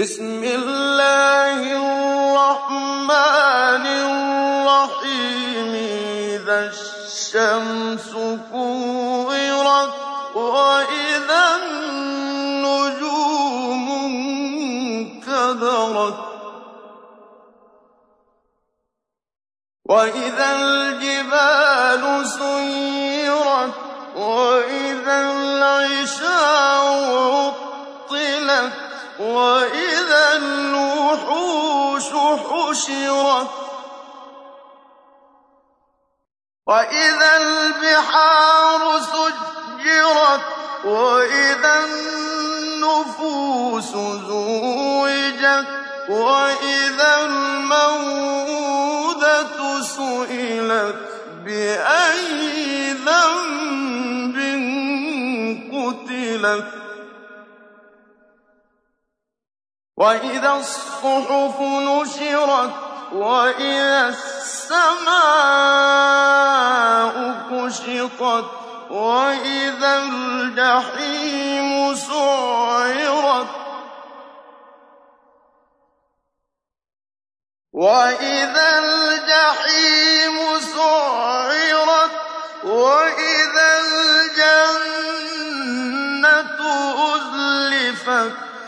بسم الله الرحمن الرحيم. إذا الشمس كورت وإذا النجوم انكدرت وإذا الجبال سيرت وإذا العشار عطلت وإذا الوحوش حشرت وإذا البحار سجرت وإذا النفوس زوجت وإذا الموءودة سئلت بأي ذنب قتلت وإذا الصحف نشرت وإذا السماء كشطت وإذا الجحيم سعرت وإذا الجحيم سعرت وإذا الجنة أزلفت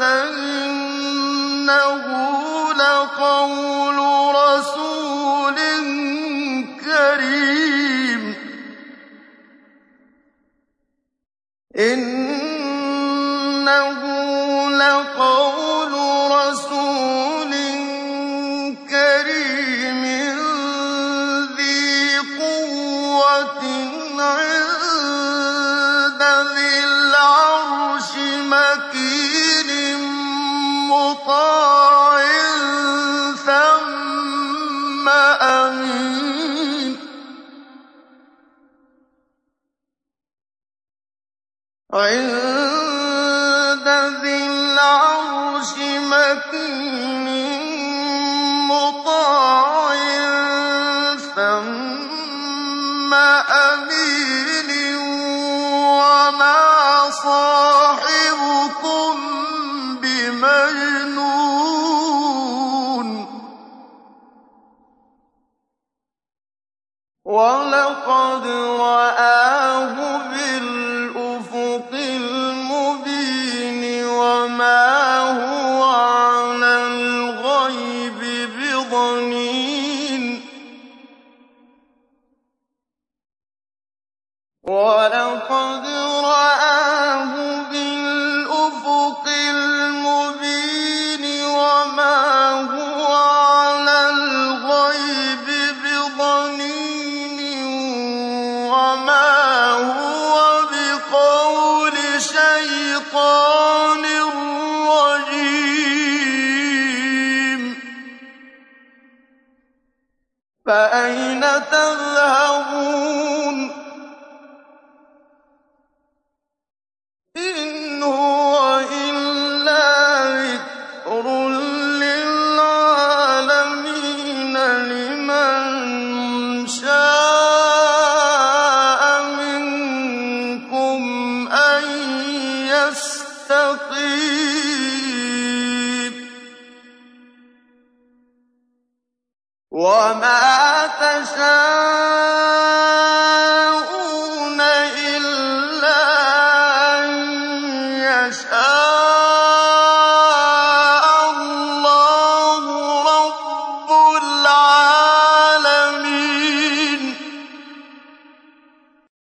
إنه لقول رسول كريم. إنه عند ذي العرش مكين مطاع ثم أمين وما صاحبكم بمجنون. ولقد ولقد رآه بالأفق المبين وما هو على الغيب بضنين وما هو بقول شيطان رجيم. فأين تذهبون تشاءون